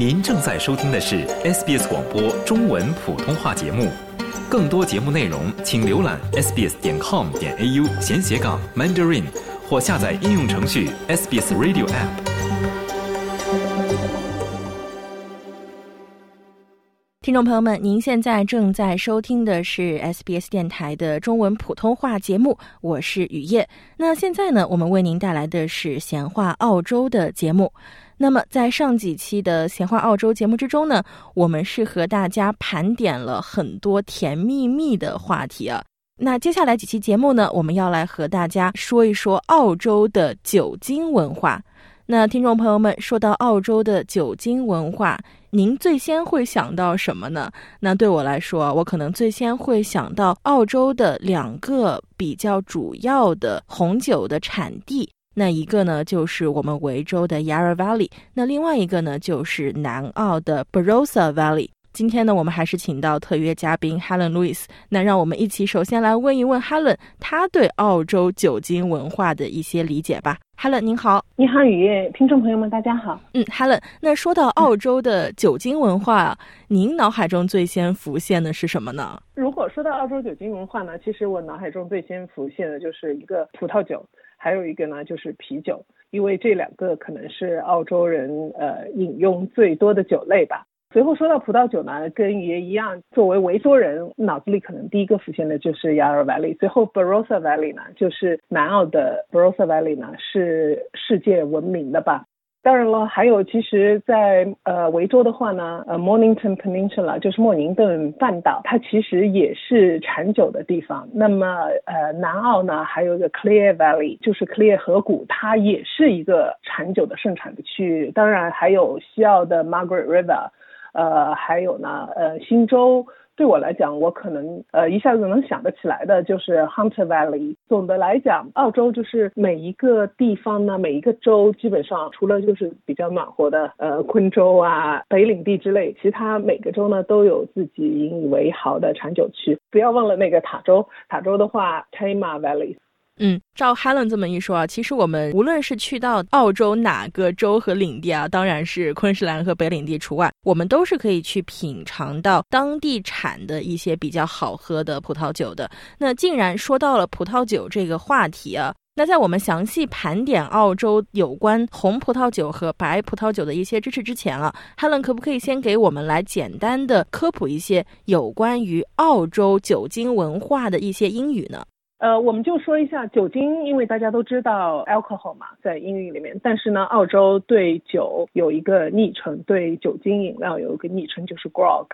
您正在收听的是 SBS 广播中文普通话节目。更多节目内容，请浏览 sbs 点 com 点 au 闲斜杠 mandarin，或下载应用程序 SBS Radio App。听众朋友们，您现在正在收听的是 SBS 电台的中文普通话节目，我是雨夜。那现在呢，我们为您带来的是闲话澳洲的节目。那么在上几期的闲话澳洲节目之中呢，我们是和大家盘点了很多甜蜜蜜的话题啊。那接下来几期节目呢，我们要来和大家说一说澳洲的酒精文化。那听众朋友们，说到澳洲的酒精文化，您最先会想到什么呢？那对我来说，我可能最先会想到澳洲的两个比较主要的红酒的产地。那一个呢，就是我们维州的 Yarra Valley；那另外一个呢，就是南澳的 Barossa Valley。今天呢，我们还是请到特约嘉宾 Helen Lewis。那让我们一起首先来问一问 Helen，他对澳洲酒精文化的一些理解吧。Helen，您好，你好，雨夜，听众朋友们，大家好。嗯，Helen，那说到澳洲的酒精文化，您脑海中最先浮现的是什么呢？如果说到澳洲酒精文化呢，其实我脑海中最先浮现的就是一个葡萄酒，还有一个呢就是啤酒，因为这两个可能是澳洲人呃饮用最多的酒类吧。随后说到葡萄酒呢，跟爷一样，作为维多人，脑子里可能第一个浮现的就是 Yarra Valley。随后 Barossa Valley 呢，就是南澳的 Barossa Valley 呢，是世界闻名的吧。当然了，还有其实，在呃维州的话呢，呃 Mornington Peninsula 就是莫宁顿半岛，它其实也是产酒的地方。那么呃南澳呢，还有一个 Clear Valley，就是 Clear 河谷，它也是一个产酒的盛产的区域。当然还有西澳的 Margaret River。呃，还有呢，呃，新州对我来讲，我可能呃一下子能想得起来的就是 Hunter Valley。总的来讲，澳洲就是每一个地方呢，每一个州基本上除了就是比较暖和的呃昆州啊、北领地之类，其他每个州呢都有自己引以为豪的产酒区。不要忘了那个塔州，塔州的话，Tama Valley。嗯，照 Helen 这么一说啊，其实我们无论是去到澳洲哪个州和领地啊，当然是昆士兰和北领地除外，我们都是可以去品尝到当地产的一些比较好喝的葡萄酒的。那既然说到了葡萄酒这个话题啊，那在我们详细盘点澳洲有关红葡萄酒和白葡萄酒的一些知识之前啊，Helen 可不可以先给我们来简单的科普一些有关于澳洲酒精文化的一些英语呢？呃，我们就说一下酒精，因为大家都知道 alcohol 嘛，在英语里面。但是呢，澳洲对酒有一个昵称，对酒精饮料有一个昵称，就是 grog。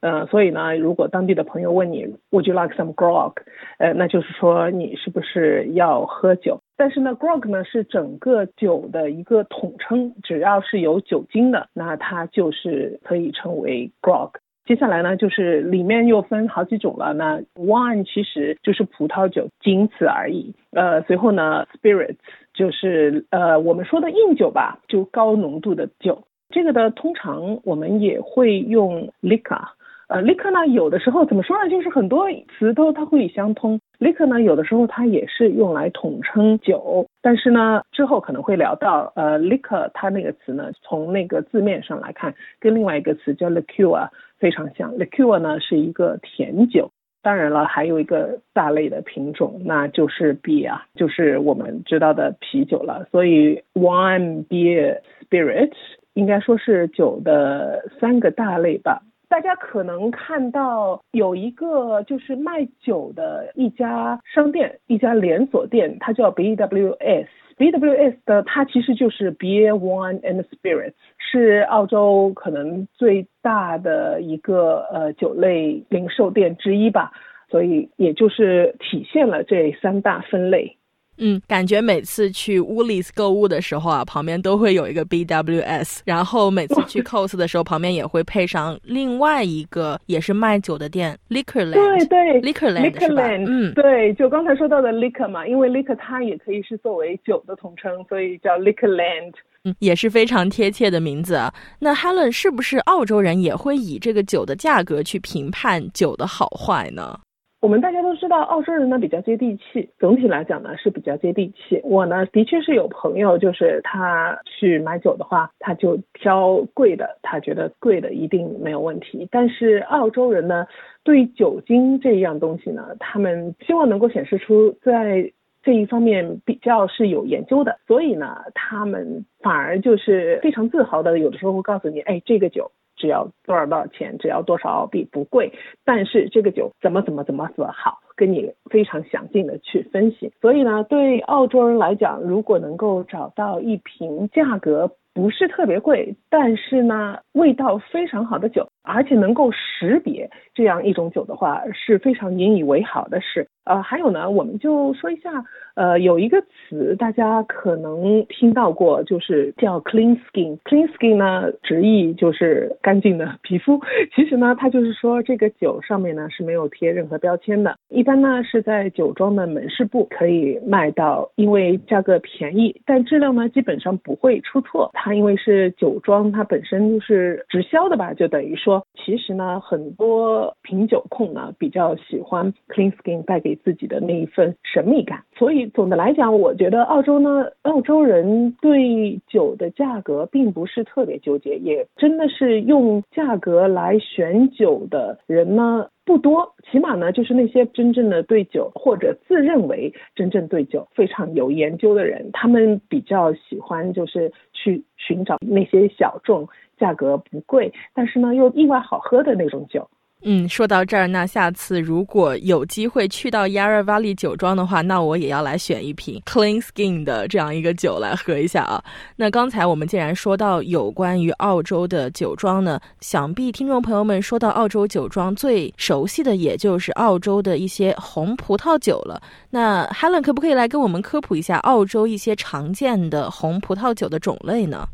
呃，所以呢，如果当地的朋友问你 Would you like some grog？呃，那就是说你是不是要喝酒？但是呢，grog 呢是整个酒的一个统称，只要是有酒精的，那它就是可以称为 grog。接下来呢，就是里面又分好几种了。那 wine 其实就是葡萄酒，仅此而已。呃，随后呢，spirits 就是呃我们说的硬酒吧，就高浓度的酒。这个的通常我们也会用 liquor。呃，liquor 呢，有的时候怎么说呢？就是很多词都它会相通。liquor 呢，有的时候它也是用来统称酒，但是呢，之后可能会聊到，呃，liquor 它那个词呢，从那个字面上来看，跟另外一个词叫 liqueur 非常像。liqueur 呢是一个甜酒，当然了，还有一个大类的品种，那就是 beer，就是我们知道的啤酒了。所以 wine、beer、spirit 应该说是酒的三个大类吧。大家可能看到有一个就是卖酒的一家商店，一家连锁店，它叫 BWS。BWS 的它其实就是 Beer, Wine and Spirits，是澳洲可能最大的一个呃酒类零售店之一吧，所以也就是体现了这三大分类。嗯，感觉每次去 Woolies 购物的时候啊，旁边都会有一个 BWS，然后每次去 Cost 的时候，旁边也会配上另外一个也是卖酒的店 Liquorland。对对，Liquorland 是吧？嗯，对，就刚才说到的 Liquor 嘛，因为 Liquor 它也可以是作为酒的统称，所以叫 Liquorland。嗯，也是非常贴切的名字啊。那 Helen 是不是澳洲人也会以这个酒的价格去评判酒的好坏呢？我们大家都知道，澳洲人呢比较接地气，总体来讲呢是比较接地气。我呢的确是有朋友，就是他去买酒的话，他就挑贵的，他觉得贵的一定没有问题。但是澳洲人呢，对酒精这一样东西呢，他们希望能够显示出在这一方面比较是有研究的，所以呢，他们反而就是非常自豪的，有的时候会告诉你，哎，这个酒。只要多少多少钱，只要多少澳币，不贵。但是这个酒怎么怎么怎么怎么好，跟你非常详尽的去分析。所以呢，对澳洲人来讲，如果能够找到一瓶价格不是特别贵，但是呢味道非常好的酒，而且能够识别这样一种酒的话，是非常引以为豪的事。呃，还有呢，我们就说一下，呃，有一个词大家可能听到过，就是叫 clean skin。clean skin 呢，直译就是干净的皮肤。其实呢，它就是说这个酒上面呢是没有贴任何标签的。一般呢是在酒庄的门市部可以卖到，因为价格便宜，但质量呢基本上不会出错。它因为是酒庄，它本身就是直销的吧，就等于说，其实呢很多品酒控呢比较喜欢 clean skin 带给。自己的那一份神秘感，所以总的来讲，我觉得澳洲呢，澳洲人对酒的价格并不是特别纠结，也真的是用价格来选酒的人呢不多，起码呢就是那些真正的对酒或者自认为真正对酒非常有研究的人，他们比较喜欢就是去寻找那些小众、价格不贵，但是呢又意外好喝的那种酒。嗯，说到这儿，那下次如果有机会去到 Yarra Valley 酒庄的话，那我也要来选一瓶 Clean Skin 的这样一个酒来喝一下啊。那刚才我们既然说到有关于澳洲的酒庄呢，想必听众朋友们说到澳洲酒庄最熟悉的也就是澳洲的一些红葡萄酒了。那 Helen 可不可以来跟我们科普一下澳洲一些常见的红葡萄酒的种类呢？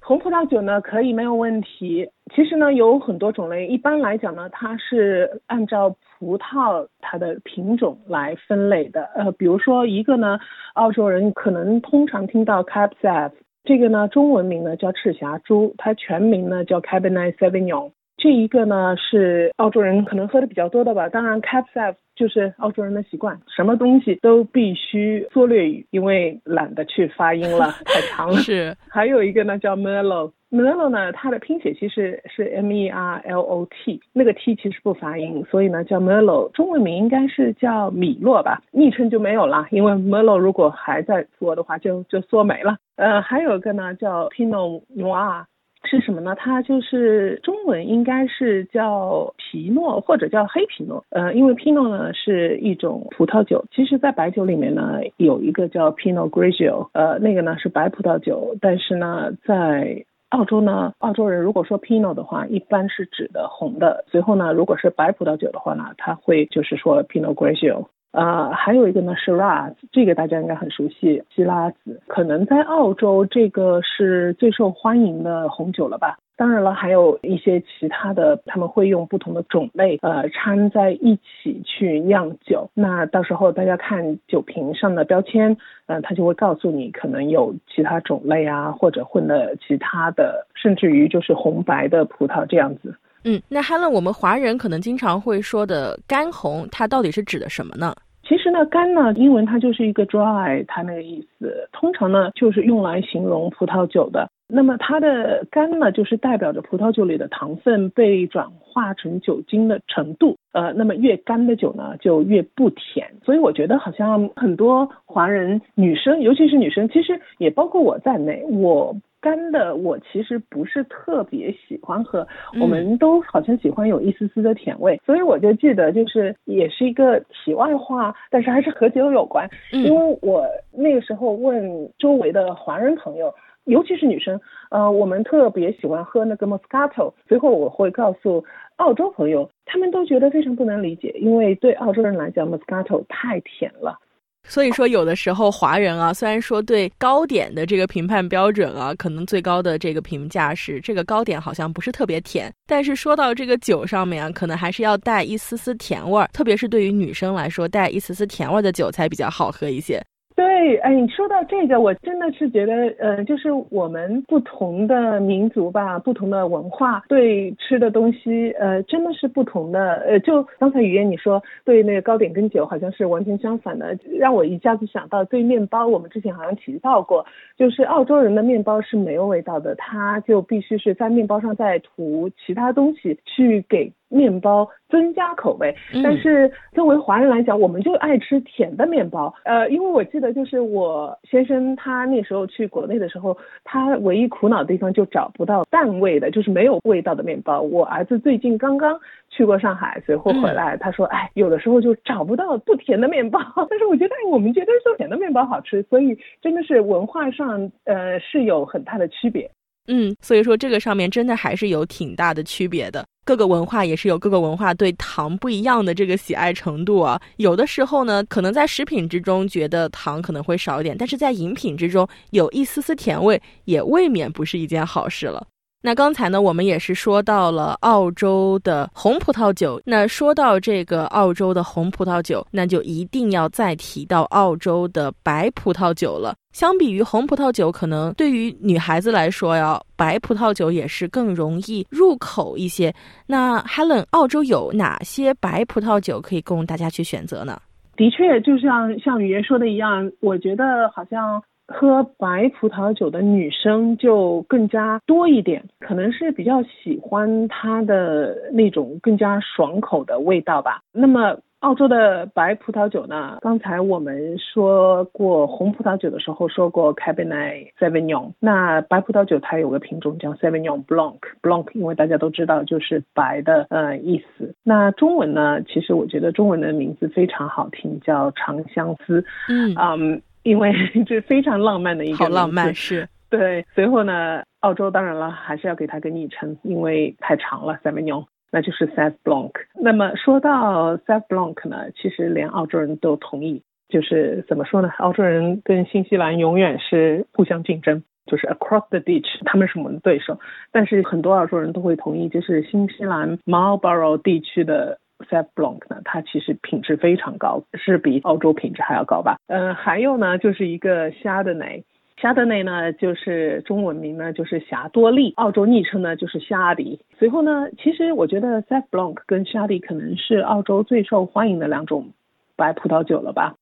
红葡萄酒呢，可以没有问题。其实呢，有很多种类。一般来讲呢，它是按照葡萄它的品种来分类的。呃，比如说一个呢，澳洲人可能通常听到 Cab Sav，这个呢，中文名呢叫赤霞珠，它全名呢叫 Cabernet Sauvignon。这一个呢是澳洲人可能喝的比较多的吧，当然 c a p s a v 就是澳洲人的习惯，什么东西都必须缩略语，因为懒得去发音了，太长了。是，还有一个呢叫 Merlot 呢它的拼写其实是 M E R L O T，那个 T 其实不发音，所以呢叫 Merlot，中文名应该是叫米洛吧，昵称就没有了，因为 Merlot 如果还在缩的话就就缩没了。呃，还有一个呢叫 Pinot Noir。是什么呢？它就是中文应该是叫皮诺或者叫黑皮诺。呃，因为 Pinot 呢是一种葡萄酒，其实在白酒里面呢有一个叫 Pinot Grigio，呃，那个呢是白葡萄酒。但是呢，在澳洲呢，澳洲人如果说 Pinot 的话，一般是指的红的。随后呢，如果是白葡萄酒的话呢，他会就是说 Pinot Grigio。呃，还有一个呢是 Raz，这个大家应该很熟悉，希拉子，可能在澳洲这个是最受欢迎的红酒了吧。当然了，还有一些其他的，他们会用不同的种类，呃，掺在一起去酿酒。那到时候大家看酒瓶上的标签，呃，他就会告诉你，可能有其他种类啊，或者混了其他的，甚至于就是红白的葡萄这样子。嗯，那 Helen，我们华人可能经常会说的干红，它到底是指的什么呢？其实呢，干呢，英文它就是一个 dry，它那个意思，通常呢就是用来形容葡萄酒的。那么它的干呢，就是代表着葡萄酒里的糖分被转化成酒精的程度。呃，那么越干的酒呢，就越不甜。所以我觉得好像很多华人女生，尤其是女生，其实也包括我在内，我。干的我其实不是特别喜欢喝，我们都好像喜欢有一丝丝的甜味，所以我就记得就是也是一个题外话，但是还是和酒有关，因为我那个时候问周围的华人朋友，尤其是女生，呃，我们特别喜欢喝那个 Moscato，随后我会告诉澳洲朋友，他们都觉得非常不能理解，因为对澳洲人来讲 Moscato 太甜了。所以说，有的时候华人啊，虽然说对糕点的这个评判标准啊，可能最高的这个评价是这个糕点好像不是特别甜，但是说到这个酒上面啊，可能还是要带一丝丝甜味儿，特别是对于女生来说，带一丝丝甜味儿的酒才比较好喝一些。对，哎，你说到这个，我真的是觉得，呃，就是我们不同的民族吧，不同的文化，对吃的东西，呃，真的是不同的。呃，就刚才语言你说对那个糕点跟酒好像是完全相反的，让我一下子想到对面包，我们之前好像提到过，就是澳洲人的面包是没有味道的，他就必须是在面包上再涂其他东西去给。面包增加口味，但是作为华人来讲，我们就爱吃甜的面包。呃，因为我记得就是我先生他那时候去国内的时候，他唯一苦恼的地方就找不到淡味的，就是没有味道的面包。我儿子最近刚刚去过上海，随后回来，他说，哎，有的时候就找不到不甜的面包。但是我觉得我们觉得说甜的面包好吃，所以真的是文化上呃是有很大的区别。嗯，所以说这个上面真的还是有挺大的区别的。各个文化也是有各个文化对糖不一样的这个喜爱程度啊。有的时候呢，可能在食品之中觉得糖可能会少一点，但是在饮品之中有一丝丝甜味，也未免不是一件好事了。那刚才呢，我们也是说到了澳洲的红葡萄酒。那说到这个澳洲的红葡萄酒，那就一定要再提到澳洲的白葡萄酒了。相比于红葡萄酒，可能对于女孩子来说呀，白葡萄酒也是更容易入口一些。那 Helen，澳洲有哪些白葡萄酒可以供大家去选择呢？的确，就像像语言说的一样，我觉得好像。喝白葡萄酒的女生就更加多一点，可能是比较喜欢它的那种更加爽口的味道吧。那么澳洲的白葡萄酒呢？刚才我们说过红葡萄酒的时候说过 Cabernet Sauvignon，那白葡萄酒它有个品种叫 Sauvignon Blanc，Blanc 因为大家都知道就是白的呃意思。那中文呢？其实我觉得中文的名字非常好听，叫长相思。嗯嗯。因为这 非常浪漫的一个好浪漫是，对。随后呢，澳洲当然了，还是要给它个昵称，因为太长了 s a v i g n o n 那就是 Sav Blanc。那么说到 Sav Blanc 呢，其实连澳洲人都同意，就是怎么说呢？澳洲人跟新西兰永远是互相竞争，就是 Across the Ditch，他们是我们的对手。但是很多澳洲人都会同意，就是新西兰 Marlborough 地区的。S a v Blanc 呢，它其实品质非常高，是比澳洲品质还要高吧？嗯，还有呢，就是一个虾的奶，虾的奶呢，就是中文名呢就是霞多丽，澳洲昵称呢就是虾迪。随后呢，其实我觉得 s a v Blanc 跟虾迪可能是澳洲最受欢迎的两种白葡萄酒了吧？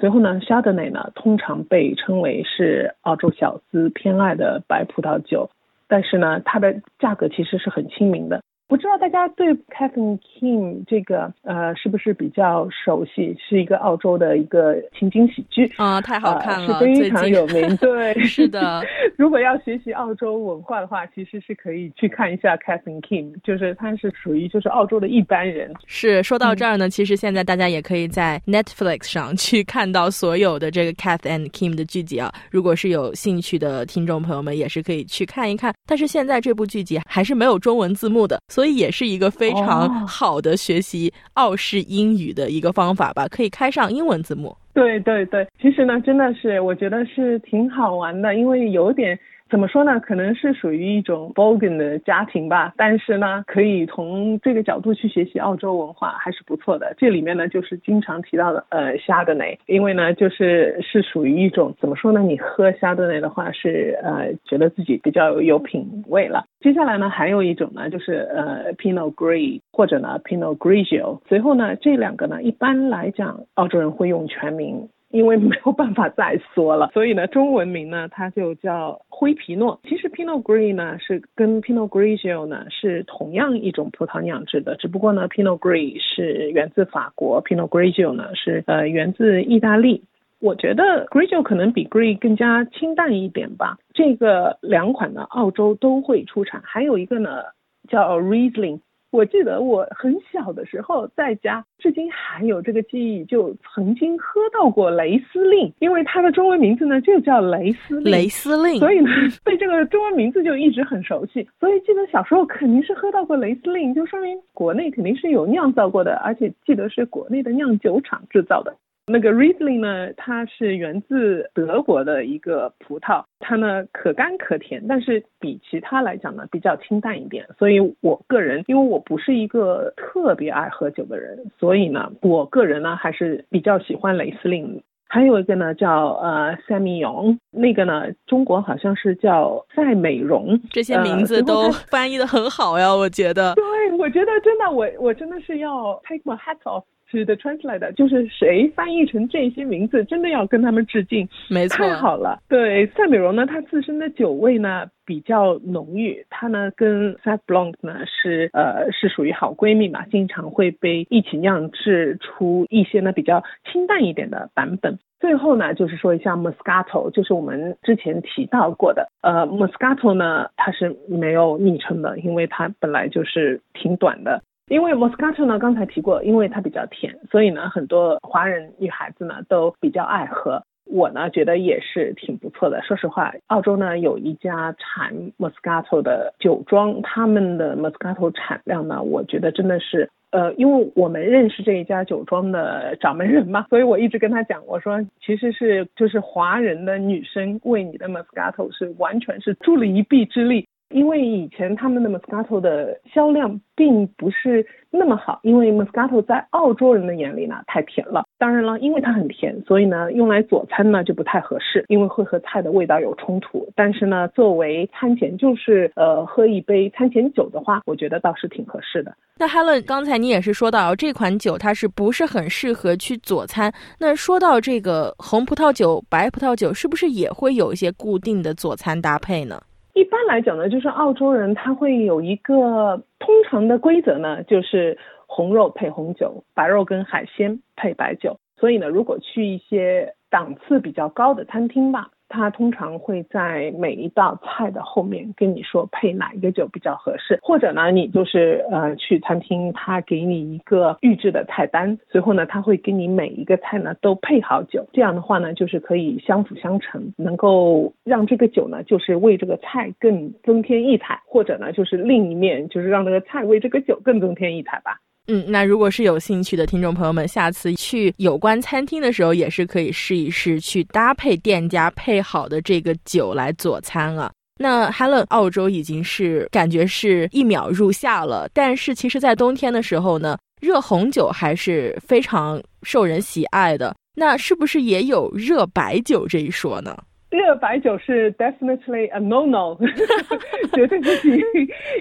随后呢，虾的奶呢通常被称为是澳洲小资偏爱的白葡萄酒，但是呢，它的价格其实是很亲民的。不知道大家对 Catherine King 这个呃是不是比较熟悉？是一个澳洲的一个情景喜剧啊，太好看了，是非常有名。对，是的。如果要学习澳洲文化的话，其实是可以去看一下 Catherine King，就是他是属于就是澳洲的一般人。是说到这儿呢，其实现在大家也可以在 Netflix 上去看到所有的这个 Catherine King 的剧集啊。如果是有兴趣的听众朋友们，也是可以去看一看。但是现在这部剧集还是没有中文字幕的，所以。所以也是一个非常好的学习澳式英语的一个方法吧，可以开上英文字幕。对对对，其实呢，真的是我觉得是挺好玩的，因为有点。怎么说呢？可能是属于一种 bogan 的家庭吧，但是呢，可以从这个角度去学习澳洲文化，还是不错的。这里面呢，就是经常提到的呃虾的奶，因为呢，就是是属于一种怎么说呢？你喝虾的奶的话，是呃觉得自己比较有品味了。接下来呢，还有一种呢，就是呃 Pinot Gris 或者呢 Pinot Grigio。随后呢，这两个呢，一般来讲，澳洲人会用全名。因为没有办法再说了，所以呢，中文名呢，它就叫灰皮诺。其实 Pinot Gris 呢，是跟 Pinot Grigio 呢是同样一种葡萄酿制的，只不过呢，Pinot Gris 是源自法国，Pinot Grigio 呢是呃源自意大利。我觉得 Grigio 可能比 Gris 更加清淡一点吧。这个两款呢，澳洲都会出产，还有一个呢叫 Riesling。我记得我很小的时候在家，至今还有这个记忆，就曾经喝到过雷司令，因为它的中文名字呢就叫雷司令，雷司令，所以呢对这个中文名字就一直很熟悉。所以记得小时候肯定是喝到过雷司令，就说明国内肯定是有酿造过的，而且记得是国内的酿酒厂制造的。那个 Riesling 呢，它是源自德国的一个葡萄，它呢可甘可甜，但是比其他来讲呢比较清淡一点。所以我个人，因为我不是一个特别爱喝酒的人，所以呢，我个人呢还是比较喜欢雷司令。还有一个呢叫呃赛米永，那个呢中国好像是叫赛美容，这些名字都 翻译的很好呀，我觉得。对，我觉得真的，我我真的是要 take my hat off。是的，translate 就是谁翻译成这些名字，真的要跟他们致敬，没错，太好了。对，赛美容呢，它自身的酒味呢比较浓郁，它呢跟 s a t Blanc 呢是呃是属于好闺蜜嘛，经常会被一起酿制出一些呢比较清淡一点的版本。最后呢，就是说一下 Moscato，就是我们之前提到过的，呃，Moscato 呢它是没有昵称的，因为它本来就是挺短的。因为 Moscato 呢，刚才提过，因为它比较甜，所以呢，很多华人女孩子呢都比较爱喝。我呢觉得也是挺不错的。说实话，澳洲呢有一家产 Moscato 的酒庄，他们的 Moscato 产量呢，我觉得真的是，呃，因为我们认识这一家酒庄的掌门人嘛，所以我一直跟他讲，我说其实是就是华人的女生为你的 Moscato 是完全是助了一臂之力。因为以前他们的 Moscato 的销量并不是那么好，因为 Moscato 在澳洲人的眼里呢太甜了。当然了，因为它很甜，所以呢用来佐餐呢就不太合适，因为会和菜的味道有冲突。但是呢，作为餐前就是呃喝一杯餐前酒的话，我觉得倒是挺合适的。那 Helen，刚才你也是说到这款酒它是不是很适合去佐餐？那说到这个红葡萄酒、白葡萄酒，是不是也会有一些固定的佐餐搭配呢？一般来讲呢，就是澳洲人他会有一个通常的规则呢，就是红肉配红酒，白肉跟海鲜配白酒。所以呢，如果去一些档次比较高的餐厅吧。他通常会在每一道菜的后面跟你说配哪一个酒比较合适，或者呢，你就是呃去餐厅，他给你一个预制的菜单，随后呢，他会给你每一个菜呢都配好酒，这样的话呢，就是可以相辅相成，能够让这个酒呢就是为这个菜更增添异彩，或者呢就是另一面就是让这个菜为这个酒更增添异彩吧。嗯，那如果是有兴趣的听众朋友们，下次去有关餐厅的时候，也是可以试一试去搭配店家配好的这个酒来佐餐啊。那 Helen，澳洲已经是感觉是一秒入夏了，但是其实，在冬天的时候呢，热红酒还是非常受人喜爱的。那是不是也有热白酒这一说呢？热白酒是 definitely a no no，绝对不行，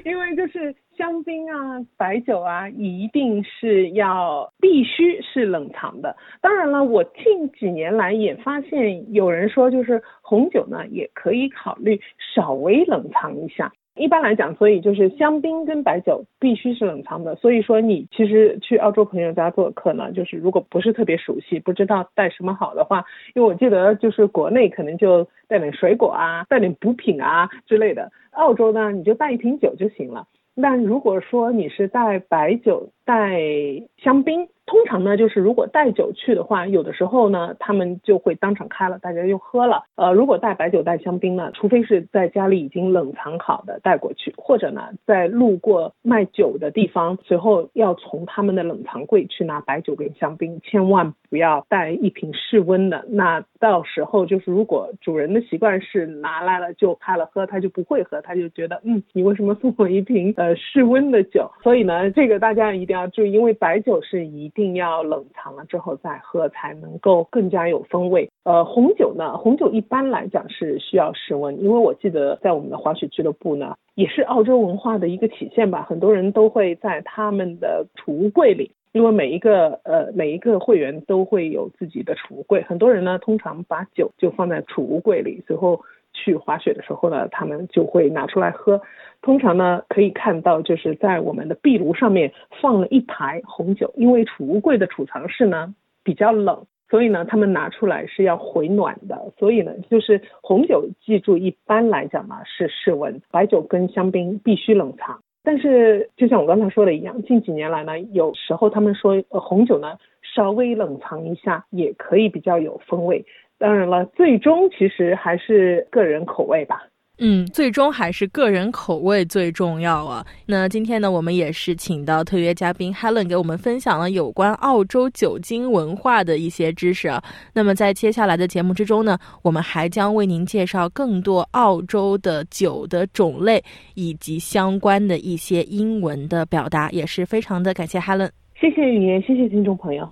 因为就是香槟啊、白酒啊，一定是要必须是冷藏的。当然了，我近几年来也发现有人说，就是红酒呢也可以考虑稍微冷藏一下。一般来讲，所以就是香槟跟白酒必须是冷藏的。所以说，你其实去澳洲朋友家做客呢，就是如果不是特别熟悉，不知道带什么好的话，因为我记得就是国内可能就带点水果啊，带点补品啊之类的。澳洲呢，你就带一瓶酒就行了。但如果说你是带白酒、带香槟，通常呢，就是如果带酒去的话，有的时候呢，他们就会当场开了，大家就喝了。呃，如果带白酒、带香槟呢，除非是在家里已经冷藏好的带过去，或者呢，在路过卖酒的地方，随后要从他们的冷藏柜去拿白酒跟香槟，千万不要带一瓶室温的。那到时候就是，如果主人的习惯是拿来了就开了喝，他就不会喝，他就觉得，嗯，你为什么送我一瓶呃室温的酒？所以呢，这个大家一定要注意，因为白酒是一定。一定要冷藏了之后再喝，才能够更加有风味。呃，红酒呢，红酒一般来讲是需要室温，因为我记得在我们的滑雪俱乐部呢，也是澳洲文化的一个体现吧。很多人都会在他们的储物柜里，因为每一个呃每一个会员都会有自己的储物柜，很多人呢通常把酒就放在储物柜里，随后。去滑雪的时候呢，他们就会拿出来喝。通常呢，可以看到就是在我们的壁炉上面放了一排红酒，因为储物柜的储藏室呢比较冷，所以呢，他们拿出来是要回暖的。所以呢，就是红酒，记住一般来讲呢是室温，白酒跟香槟必须冷藏。但是就像我刚才说的一样，近几年来呢，有时候他们说红酒呢稍微冷藏一下也可以比较有风味。当然了，最终其实还是个人口味吧。嗯，最终还是个人口味最重要啊。那今天呢，我们也是请到特约嘉宾 Helen 给我们分享了有关澳洲酒精文化的一些知识啊。那么在接下来的节目之中呢，我们还将为您介绍更多澳洲的酒的种类以及相关的一些英文的表达，也是非常的感谢 Helen。谢谢语言，谢谢听众朋友。